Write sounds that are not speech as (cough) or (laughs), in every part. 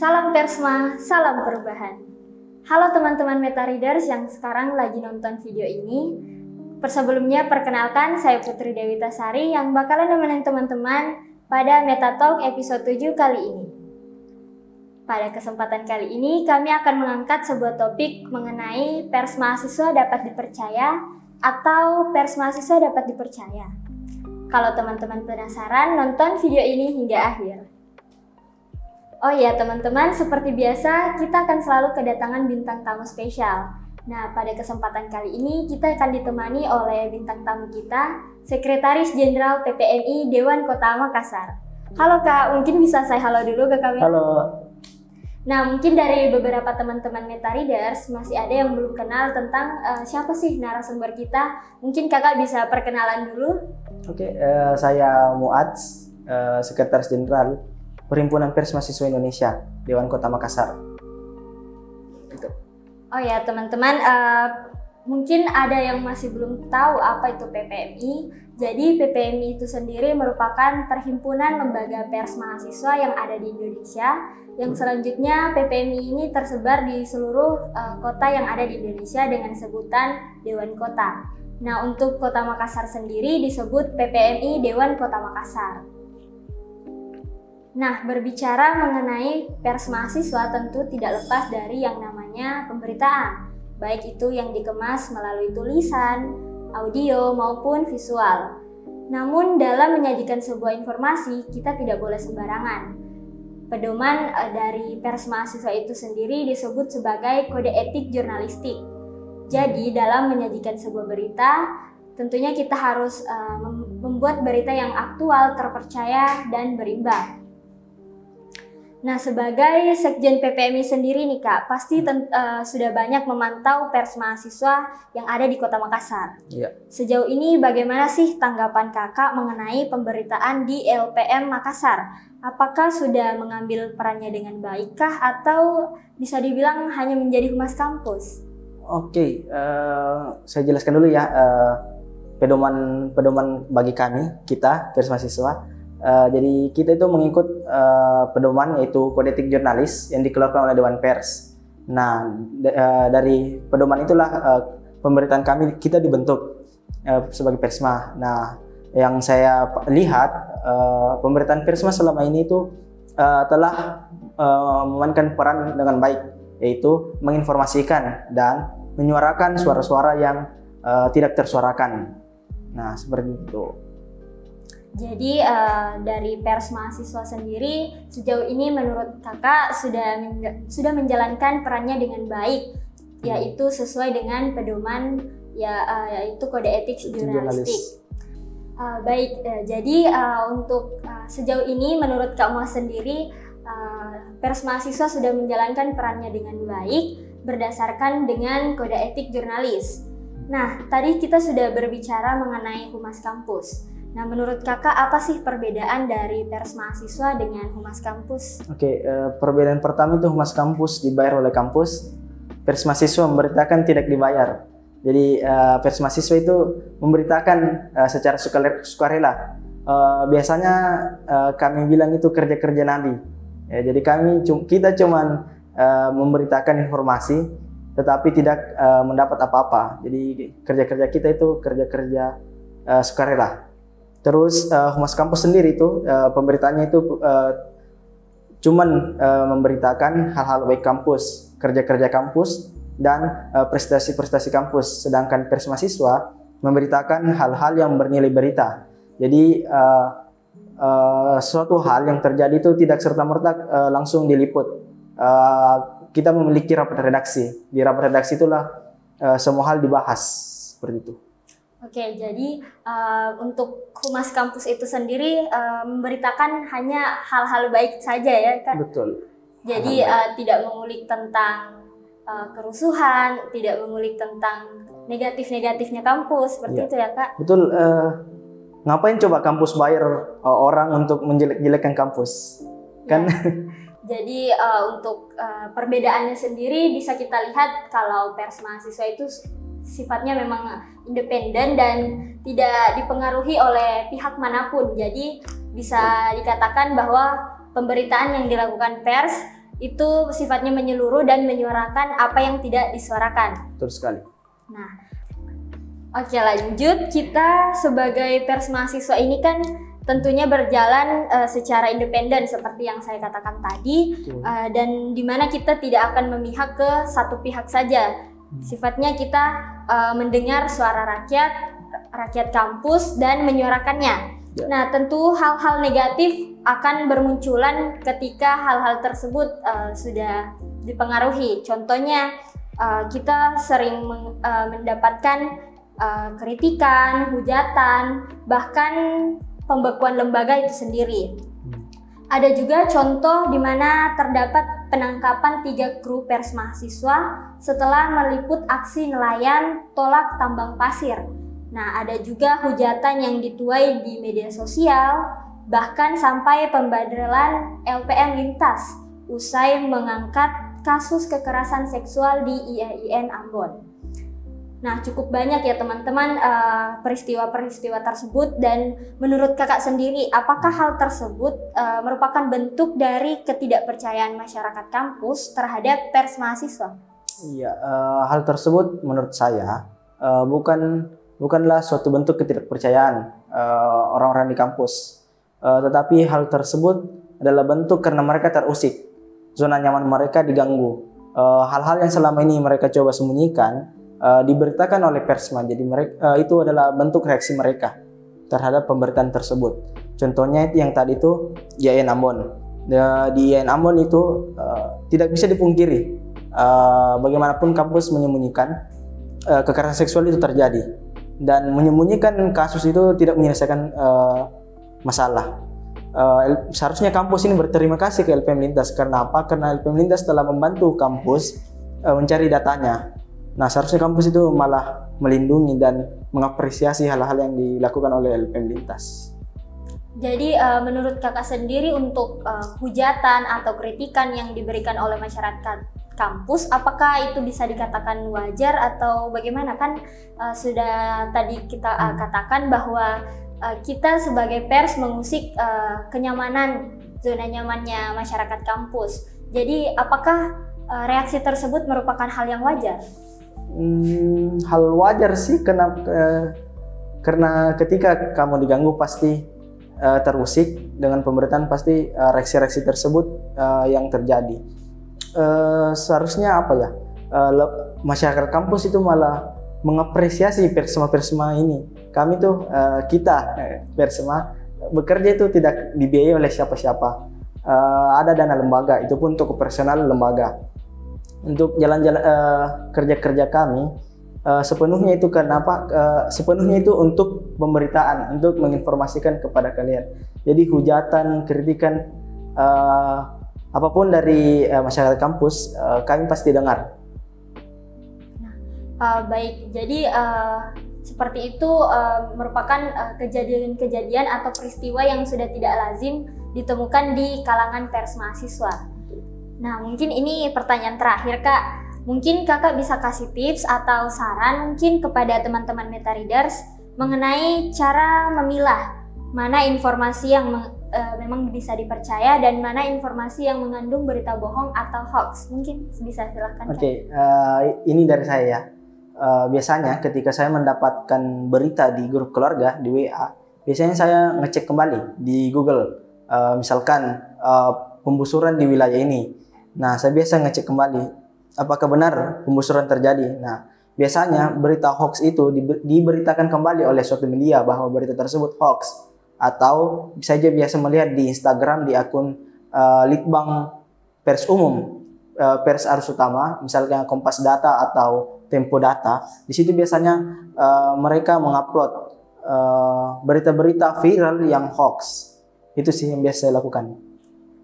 Salam Persma, salam perubahan. Halo teman-teman Meta Readers yang sekarang lagi nonton video ini. Persebelumnya perkenalkan saya Putri Dewi Tasari yang bakalan nemenin teman-teman pada Meta Talk episode 7 kali ini. Pada kesempatan kali ini kami akan mengangkat sebuah topik mengenai pers mahasiswa dapat dipercaya atau pers mahasiswa dapat dipercaya. Kalau teman-teman penasaran, nonton video ini hingga akhir. Oh iya teman-teman, seperti biasa kita akan selalu kedatangan bintang tamu spesial. Nah, pada kesempatan kali ini kita akan ditemani oleh bintang tamu kita, Sekretaris Jenderal PPNI Dewan Kota Makassar. Halo Kak, mungkin bisa saya halo dulu ke kami. Halo. Nah, mungkin dari beberapa teman-teman Meta Readers masih ada yang belum kenal tentang uh, siapa sih narasumber kita. Mungkin Kakak bisa perkenalan dulu. Oke, uh, saya Muad, uh, Sekretaris Jenderal Perhimpunan Pers Mahasiswa Indonesia, Dewan Kota Makassar. Gitu. Oh ya teman-teman, uh, mungkin ada yang masih belum tahu apa itu PPMI. Jadi PPMI itu sendiri merupakan perhimpunan lembaga pers mahasiswa yang ada di Indonesia. Yang selanjutnya PPMI ini tersebar di seluruh uh, kota yang ada di Indonesia dengan sebutan Dewan Kota. Nah, untuk Kota Makassar sendiri disebut PPMI Dewan Kota Makassar. Nah, berbicara mengenai pers mahasiswa tentu tidak lepas dari yang namanya pemberitaan, baik itu yang dikemas melalui tulisan, audio, maupun visual. Namun, dalam menyajikan sebuah informasi, kita tidak boleh sembarangan. Pedoman eh, dari pers mahasiswa itu sendiri disebut sebagai kode etik jurnalistik. Jadi, dalam menyajikan sebuah berita, tentunya kita harus uh, membuat berita yang aktual, terpercaya, dan berimbang. Nah, sebagai Sekjen PPMI sendiri nih Kak, pasti uh, sudah banyak memantau pers mahasiswa yang ada di Kota Makassar. Iya. Sejauh ini bagaimana sih tanggapan Kakak mengenai pemberitaan di LPM Makassar? Apakah sudah mengambil perannya dengan baikkah atau bisa dibilang hanya menjadi humas kampus? Oke, uh, saya jelaskan dulu ya uh, pedoman pedoman bagi kami kita pers mahasiswa Uh, jadi kita itu mengikut uh, pedoman yaitu kode etik jurnalis yang dikeluarkan oleh Dewan Pers. Nah, uh, dari pedoman itulah uh, pemberitaan kami kita dibentuk uh, sebagai Persma. Nah, yang saya lihat uh, pemberitaan Persma selama ini itu uh, telah uh, memainkan peran dengan baik, yaitu menginformasikan dan menyuarakan suara-suara yang uh, tidak tersuarakan. Nah, seperti itu. Jadi uh, dari pers mahasiswa sendiri sejauh ini menurut kakak sudah sudah menjalankan perannya dengan baik, yaitu sesuai dengan pedoman ya uh, yaitu kode etik jurnalistik. Uh, baik, uh, jadi uh, untuk uh, sejauh ini menurut kamu sendiri uh, pers mahasiswa sudah menjalankan perannya dengan baik berdasarkan dengan kode etik jurnalis. Nah, tadi kita sudah berbicara mengenai humas kampus. Nah, menurut kakak apa sih perbedaan dari pers mahasiswa dengan humas kampus? Oke, uh, perbedaan pertama itu humas kampus dibayar oleh kampus, pers mahasiswa memberitakan tidak dibayar. Jadi uh, pers mahasiswa itu memberitakan uh, secara sukarela. Biasanya kami bilang itu kerja-kerja nabi. Ya, jadi kami kita cuman memberitakan informasi, tetapi tidak mendapat apa-apa. Jadi kerja-kerja kita itu kerja-kerja sukarela. Terus uh, humas kampus sendiri itu uh, pemberitaannya itu uh, cuman uh, memberitakan hal-hal baik kampus, kerja-kerja kampus dan prestasi-prestasi uh, kampus. Sedangkan pers mahasiswa memberitakan hal-hal yang bernilai berita. Jadi uh, uh, suatu hal yang terjadi itu tidak serta merta uh, langsung diliput. Uh, kita memiliki rapat redaksi. Di rapat redaksi itulah uh, semua hal dibahas seperti itu. Oke, jadi uh, untuk humas kampus itu sendiri uh, memberitakan hanya hal-hal baik saja ya, kan? Betul. Jadi uh, tidak mengulik tentang uh, kerusuhan, tidak mengulik tentang negatif-negatifnya kampus, seperti ya. itu ya, Kak? Betul. Uh, ngapain coba kampus bayar uh, orang untuk menjelek-jelekkan kampus? Kan? Ya. (laughs) Jadi uh, untuk uh, perbedaannya sendiri bisa kita lihat kalau pers mahasiswa itu sifatnya memang independen dan tidak dipengaruhi oleh pihak mana pun. Jadi bisa dikatakan bahwa pemberitaan yang dilakukan pers itu sifatnya menyeluruh dan menyuarakan apa yang tidak disuarakan. Betul sekali. Nah, oke lanjut. Kita sebagai pers mahasiswa ini kan tentunya berjalan uh, secara independen seperti yang saya katakan tadi uh, dan di mana kita tidak akan memihak ke satu pihak saja. Sifatnya kita uh, mendengar suara rakyat, rakyat kampus dan menyuarakannya. Ya. Nah, tentu hal-hal negatif akan bermunculan ketika hal-hal tersebut uh, sudah dipengaruhi. Contohnya, uh, kita sering men uh, mendapatkan uh, kritikan, hujatan, bahkan pembekuan lembaga itu sendiri. Hmm. Ada juga contoh di mana terdapat penangkapan tiga kru pers mahasiswa setelah meliput aksi nelayan tolak tambang pasir Nah, ada juga hujatan yang dituai di media sosial, bahkan sampai pembadalan LPM lintas usai mengangkat kasus kekerasan seksual di IAIN Ambon. Nah, cukup banyak ya teman-teman uh, peristiwa-peristiwa tersebut dan menurut kakak sendiri, apakah hal tersebut uh, merupakan bentuk dari ketidakpercayaan masyarakat kampus terhadap pers mahasiswa? Iya, uh, hal tersebut menurut saya bukan bukanlah suatu bentuk ketidakpercayaan orang-orang di kampus, tetapi hal tersebut adalah bentuk karena mereka terusik, zona nyaman mereka diganggu. Eh, hal-hal yang selama ini mereka coba sembunyikan uh, diberitakan oleh persma, jadi mereka uh, itu adalah bentuk reaksi mereka terhadap pemberitaan tersebut. Contohnya yang tadi itu IAIN Ambon. Di IAIN Ambon itu uh, tidak bisa dipungkiri, uh, bagaimanapun kampus menyembunyikan uh, kekerasan seksual itu terjadi dan menyembunyikan kasus itu tidak menyelesaikan uh, masalah. Uh, seharusnya kampus ini berterima kasih ke LPM Lintas karena apa? Karena LPM Lintas telah membantu kampus uh, mencari datanya. Nah, seharusnya kampus itu malah melindungi dan mengapresiasi hal-hal yang dilakukan oleh LPM Lintas. Jadi uh, menurut kakak sendiri untuk uh, hujatan atau kritikan yang diberikan oleh masyarakat kampus apakah itu bisa dikatakan wajar atau bagaimana? Kan uh, sudah tadi kita uh, katakan bahwa uh, kita sebagai pers mengusik uh, kenyamanan zona nyamannya masyarakat kampus. Jadi apakah uh, reaksi tersebut merupakan hal yang wajar hmm, hal wajar sih karena uh, karena ketika kamu diganggu pasti uh, terusik dengan pemberitaan pasti reaksi-reaksi uh, tersebut uh, yang terjadi uh, seharusnya apa ya uh, masyarakat kampus itu malah mengapresiasi persema-persema ini. Kami tuh uh, kita persema bekerja itu tidak dibiayai oleh siapa-siapa. Uh, ada dana lembaga, itu pun untuk personal lembaga. Untuk jalan-jalan uh, kerja-kerja kami uh, sepenuhnya itu karena apa? Uh, sepenuhnya itu untuk pemberitaan, untuk menginformasikan kepada kalian. Jadi hujatan, kritikan uh, apa pun dari uh, masyarakat kampus uh, kami pasti dengar. Uh, baik, jadi uh, seperti itu uh, merupakan kejadian-kejadian uh, atau peristiwa yang sudah tidak lazim ditemukan di kalangan pers mahasiswa. Nah, mungkin ini pertanyaan terakhir kak. Mungkin kakak bisa kasih tips atau saran mungkin kepada teman-teman meta readers mengenai cara memilah mana informasi yang uh, memang bisa dipercaya dan mana informasi yang mengandung berita bohong atau hoax. Mungkin bisa silahkan. Oke, okay, uh, eh, ini dari saya ya. Uh, biasanya ketika saya mendapatkan berita di grup keluarga di WA, biasanya saya ngecek kembali di Google. Uh, misalkan uh, pembusuran di wilayah ini. Nah, saya biasa ngecek kembali apakah benar pembusuran terjadi. Nah, biasanya berita hoax itu diberitakan kembali oleh suatu media bahwa berita tersebut hoax atau bisa saja biasa melihat di Instagram di akun uh, Litbang Pers Umum, uh, Pers Arus Utama, misalnya Kompas Data atau Tempo Data. Di situ biasanya uh, mereka mengupload berita-berita uh, viral yang hoax. Itu sih yang biasa saya lakukan.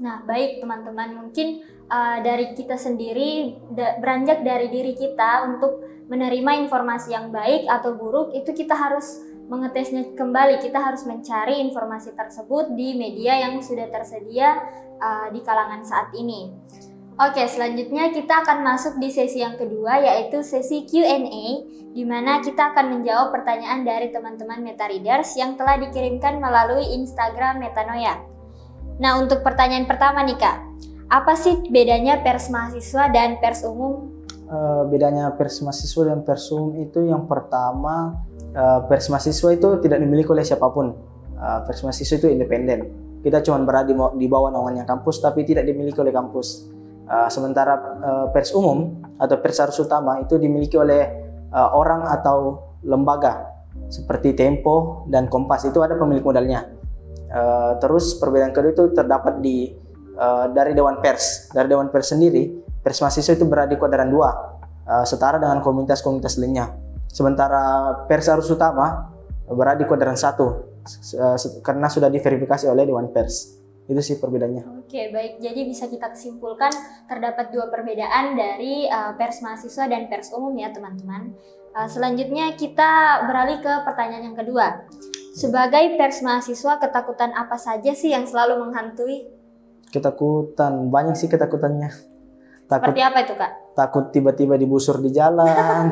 Nah, baik teman-teman, mungkin uh, dari kita sendiri beranjak dari diri kita untuk menerima informasi yang baik atau buruk itu kita harus mengetesnya kembali, kita harus mencari informasi tersebut di media yang sudah tersedia uh, di kalangan saat ini. Oke, selanjutnya kita akan masuk di sesi yang kedua yaitu sesi Q&A di mana kita akan menjawab pertanyaan dari teman-teman Meta Readers yang telah dikirimkan melalui Instagram Metanoia. Nah, untuk pertanyaan pertama nih Kak, apa sih bedanya pers mahasiswa dan pers umum? Uh, bedanya pers mahasiswa dan pers umum itu yang pertama uh, pers mahasiswa itu tidak dimiliki oleh siapa pun. Uh, pers mahasiswa itu independen. Kita cuma berada di, di bawah naungannya kampus tapi tidak dimiliki oleh kampus. Uh, sementara uh, pers umum atau pers arus utama itu dimiliki oleh uh, orang atau lembaga seperti Tempo dan Kompas itu ada pemilik modalnya. Uh, terus perbedaan kedua itu terdapat di uh, dari Dewan Pers. Dari Dewan Pers sendiri pers mahasiswa itu berada di kuadran 2 uh, eh, setara dengan komunitas-komunitas lainnya sementara pers arus utama berada di kuadran 1 uh, karena sudah diverifikasi oleh Dewan Pers itu sih perbedaannya. Oke baik, jadi bisa kita kesimpulkan terdapat dua perbedaan dari uh, pers mahasiswa dan pers umum ya teman-teman. Uh, selanjutnya kita beralih ke pertanyaan yang kedua. Sebagai pers mahasiswa, ketakutan apa saja sih yang selalu menghantui? Ketakutan, banyak sih ketakutannya. Takut seperti apa itu kak? Takut tiba-tiba dibusur di jalan.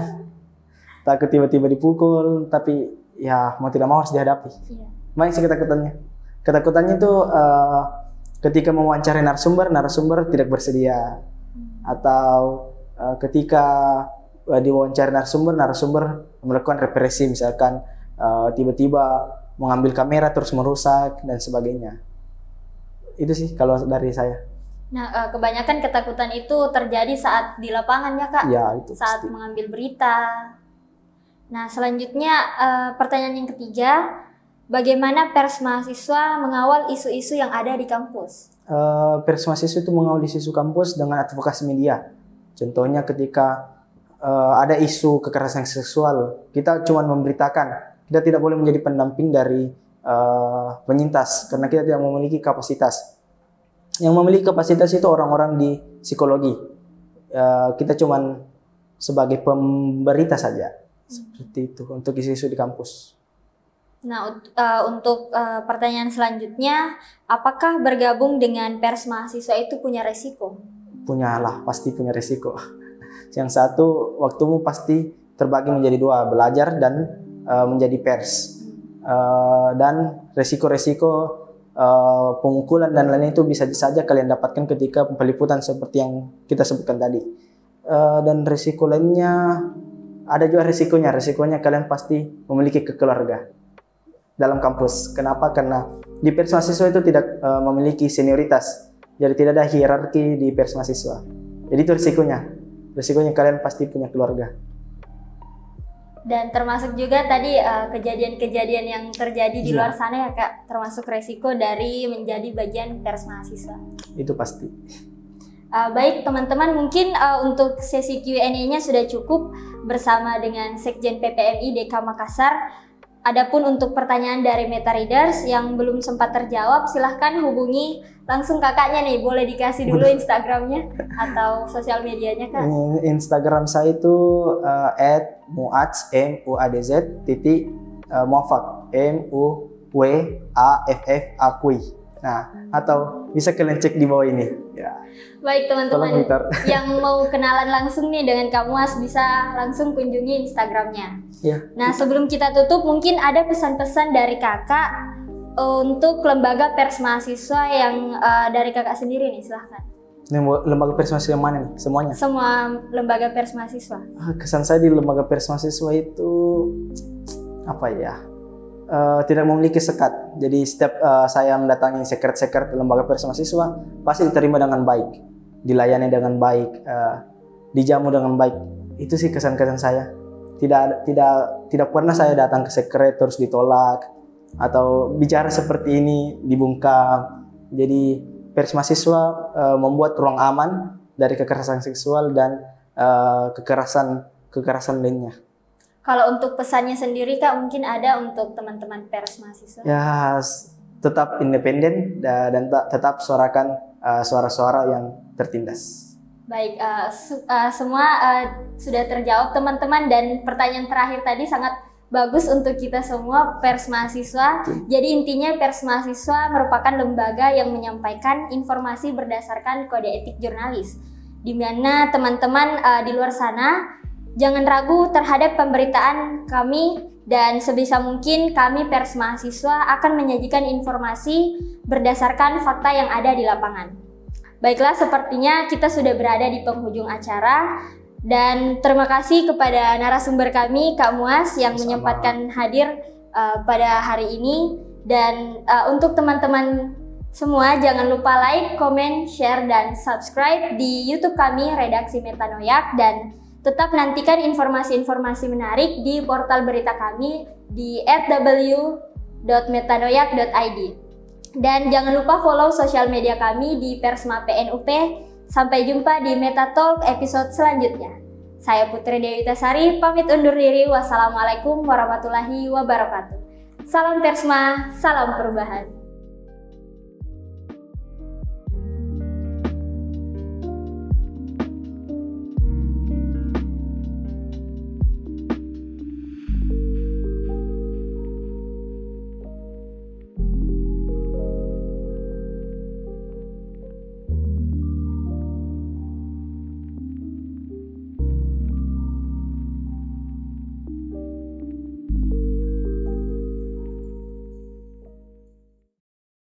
(laughs) Takut tiba-tiba dipukul tapi ya mau tidak mau harus dihadapi. Iya. banyak sih ketakutannya. Ketakutannya itu uh, ketika mewawancarai narasumber narasumber tidak bersedia. Hmm. atau uh, ketika uh, diwawancara narasumber narasumber melakukan represi misalkan tiba tiba-tiba mengambil kamera terus merusak dan sebagainya itu sih kalau dari saya Nah, uh, kebanyakan ketakutan itu terjadi saat di lapangan ya kak, ya, itu saat pasti. mengambil berita. Nah, selanjutnya uh, pertanyaan yang ketiga, bagaimana pers mahasiswa mengawal isu-isu yang ada di kampus? Uh, pers mahasiswa itu mengawal isu-isu kampus dengan advokasi media. Contohnya ketika uh, ada isu kekerasan seksual, kita cuma memberitakan. Kita tidak boleh menjadi pendamping dari uh, penyintas karena kita tidak memiliki kapasitas yang memiliki kapasitas itu orang-orang di psikologi. Uh, kita cuman sebagai pemberita saja. Seperti itu untuk isu-isu di kampus. Nah, uh, untuk uh, pertanyaan selanjutnya, apakah bergabung dengan pers mahasiswa itu punya resiko? Punya lah, pasti punya resiko. (laughs) Yang satu, waktumu pasti terbagi menjadi dua, belajar dan uh, menjadi pers. Uh, dan resiko-resiko uh, pemukulan dan lain itu bisa saja kalian dapatkan ketika peliputan seperti yang kita sebutkan tadi. Uh, dan risiko lainnya ada juga risikonya. Risikonya kalian pasti memiliki kekeluarga dalam kampus. Kenapa? Karena di pers mahasiswa itu tidak uh, memiliki senioritas. Jadi tidak ada hierarki di pers mahasiswa. Jadi itu risikonya. Risikonya kalian pasti punya keluarga dan termasuk juga tadi eh, kejadian-kejadian uh, yang terjadi di ya. luar sana ya kak termasuk resiko dari menjadi bagian pers mahasiswa. Itu pasti. Uh, baik teman-teman mungkin uh, untuk sesi Q&A-nya sudah cukup bersama dengan Sekjen PPMI DK Makassar Adapun untuk pertanyaan dari Meta Readers yang belum sempat terjawab, silahkan hubungi langsung kakaknya nih. Boleh dikasih dulu Instagramnya atau sosial medianya kak? Instagram saya itu uh, @muadz m u a d z titik uh, muafak m u w a f f a k Nah, atau bisa kalian cek di bawah ini. Ya. Baik teman-teman (laughs) yang mau kenalan langsung nih dengan Kamu Mas bisa langsung kunjungi Instagramnya. Ya. Nah sebelum kita tutup mungkin ada pesan-pesan dari kakak untuk lembaga pers mahasiswa yang uh, dari kakak sendiri nih silahkan. Lembaga pers mahasiswa yang mana nih? Semuanya? Semua lembaga pers mahasiswa. Ah, kesan saya di lembaga pers mahasiswa itu apa ya? Uh, tidak memiliki sekat. Jadi setiap uh, saya mendatangi sekret-sekret lembaga pers mahasiswa pasti diterima dengan baik, dilayani dengan baik, uh, dijamu dengan baik. Itu sih kesan-kesan saya. Tidak tidak tidak pernah saya datang ke sekret terus ditolak atau bicara seperti ini dibungkam. Jadi pers mahasiswa uh, membuat ruang aman dari kekerasan seksual dan uh, kekerasan kekerasan lainnya. Kalau untuk pesannya sendiri Kak mungkin ada untuk teman-teman pers mahasiswa? Ya tetap independen dan tetap suarakan uh, suara-suara yang tertindas. Baik, uh, uh, semua uh, sudah terjawab teman-teman dan pertanyaan terakhir tadi sangat bagus untuk kita semua pers mahasiswa. Jadi intinya pers mahasiswa merupakan lembaga yang menyampaikan informasi berdasarkan kode etik jurnalis. Di mana teman-teman uh, di luar sana Jangan ragu terhadap pemberitaan kami dan sebisa mungkin kami pers mahasiswa akan menyajikan informasi berdasarkan fakta yang ada di lapangan. Baiklah, sepertinya kita sudah berada di penghujung acara. Dan terima kasih kepada narasumber kami, Kak Muas, yang Sama-sama. menyempatkan hadir uh, pada hari ini. Dan uh, untuk teman-teman semua, jangan lupa like, comment, share, dan subscribe di YouTube kami, Redaksi Metanoyak. Dan tetap nantikan informasi-informasi menarik di portal berita kami di www.metanoyak.id. Dan jangan lupa follow sosial media kami di Persma PNUP. Sampai jumpa di Meta Talk episode selanjutnya. Saya Putri Dewi Tasari, pamit undur diri. Wassalamualaikum warahmatullahi wabarakatuh. Salam Persma, salam perubahan.